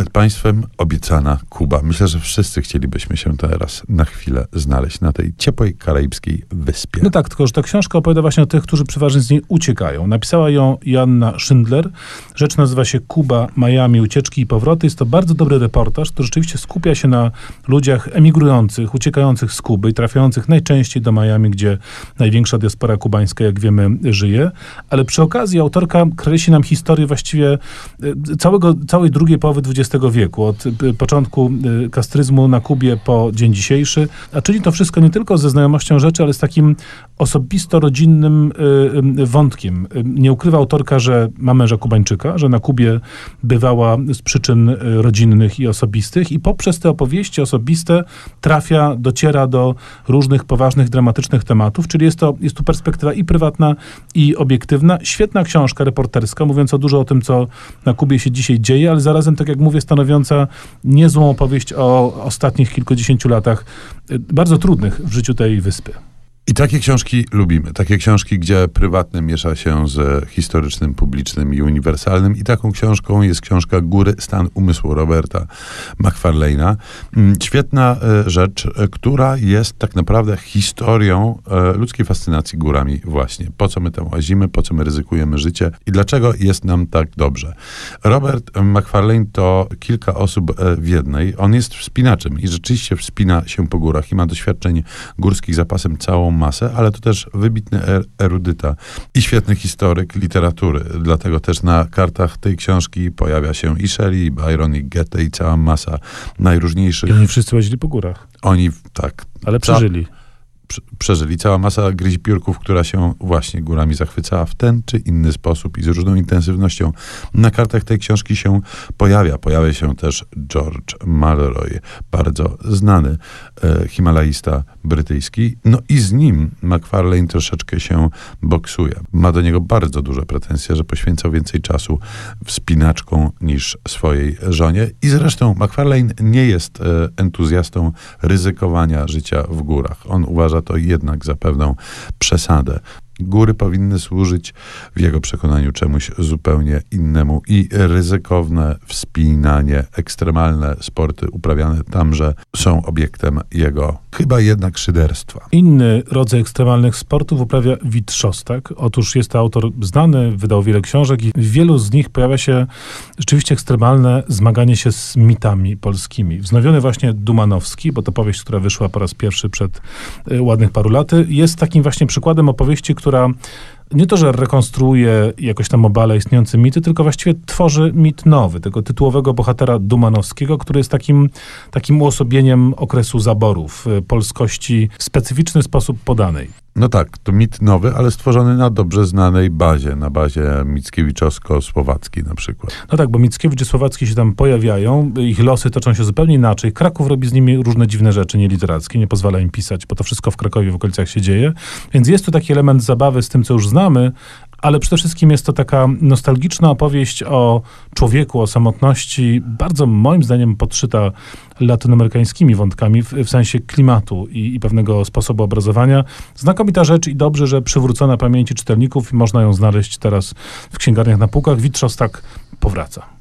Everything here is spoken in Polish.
Przed Państwem obiecana Kuba. Myślę, że wszyscy chcielibyśmy się teraz na chwilę znaleźć na tej ciepłej karaibskiej wyspie. No tak, tylko że ta książka opowiada właśnie o tych, którzy przeważnie z niej uciekają. Napisała ją Joanna Schindler. Rzecz nazywa się Kuba, Miami, ucieczki i powroty. Jest to bardzo dobry reportaż, który rzeczywiście skupia się na ludziach emigrujących, uciekających z Kuby i trafiających najczęściej do Miami, gdzie największa diaspora kubańska, jak wiemy, żyje. Ale przy okazji autorka kreśli nam historię właściwie e, całego, całej drugiej połowy XX wieku, od e, początku e, kastryzmu na Kubie po dzień dzisiejszy, a czyli to wszystko nie tylko ze znajomością rzeczy, ale z takim osobisto-rodzinnym wątkiem. Nie ukrywa autorka, że ma męża Kubańczyka, że na Kubie bywała z przyczyn rodzinnych i osobistych i poprzez te opowieści osobiste trafia, dociera do różnych poważnych, dramatycznych tematów, czyli jest to jest tu perspektywa i prywatna, i obiektywna. Świetna książka reporterska, mówiąca dużo o tym, co na Kubie się dzisiaj dzieje, ale zarazem, tak jak mówię, stanowiąca niezłą opowieść o ostatnich kilkudziesięciu latach, y, bardzo trudnych w życiu tej wyspy. I takie książki lubimy. Takie książki, gdzie prywatne miesza się z historycznym, publicznym i uniwersalnym. I taką książką jest książka Góry Stan Umysłu Roberta McFarlane'a. Mm, świetna e, rzecz, e, która jest tak naprawdę historią e, ludzkiej fascynacji górami właśnie. Po co my tam łazimy, po co my ryzykujemy życie i dlaczego jest nam tak dobrze. Robert McFarlane to kilka osób w jednej. On jest wspinaczem i rzeczywiście wspina się po górach i ma doświadczeń górskich zapasem całą masę, ale to też wybitny er erudyta i świetny historyk literatury. Dlatego też na kartach tej książki pojawia się i Shelley, i Byron, i Goethe, i cała masa najróżniejszych. I oni wszyscy łazili po górach. Oni, tak. Ale przeżyli przeżyli. Cała masa gryzipiórków, która się właśnie górami zachwycała w ten czy inny sposób i z różną intensywnością. Na kartach tej książki się pojawia. Pojawia się też George Malroy, bardzo znany e, himalaista brytyjski. No i z nim McFarlane troszeczkę się boksuje. Ma do niego bardzo duże pretensje, że poświęcał więcej czasu wspinaczką niż swojej żonie. I zresztą McFarlane nie jest e, entuzjastą ryzykowania życia w górach. On uważa to jednak za pewną przesadę. Góry powinny służyć w jego przekonaniu czemuś zupełnie innemu i ryzykowne wspinanie, ekstremalne sporty uprawiane tamże są obiektem jego chyba jednak szyderstwa. Inny rodzaj ekstremalnych sportów uprawia Wit Szostak. Otóż jest to autor znany, wydał wiele książek i w wielu z nich pojawia się rzeczywiście ekstremalne zmaganie się z mitami polskimi. Wznowiony właśnie Dumanowski, bo to powieść, która wyszła po raz pierwszy przed y, ładnych paru laty, jest takim właśnie przykładem opowieści, która która nie to, że rekonstruuje jakoś tam obala istniejące mity, tylko właściwie tworzy mit nowy, tego tytułowego bohatera Dumanowskiego, który jest takim, takim uosobieniem okresu zaborów, y, polskości w specyficzny sposób podanej. No tak, to mit nowy, ale stworzony na dobrze znanej bazie, na bazie Mickiewiczowsko-Słowackiej na przykład. No tak, bo Mickiewicz i Słowacki się tam pojawiają, ich losy toczą się zupełnie inaczej. Kraków robi z nimi różne dziwne rzeczy nieliterackie, nie pozwala im pisać, bo to wszystko w Krakowie w okolicach się dzieje. Więc jest tu taki element zabawy z tym, co już znamy, ale przede wszystkim jest to taka nostalgiczna opowieść o człowieku, o samotności, bardzo moim zdaniem podszyta latynoamerykańskimi wątkami, w, w sensie klimatu i, i, pewnego sposobu obrazowania. Znakomita rzecz i dobrze, że przywrócona pamięci czytelników i można ją znaleźć teraz w księgarniach na półkach. Witrzos tak powraca.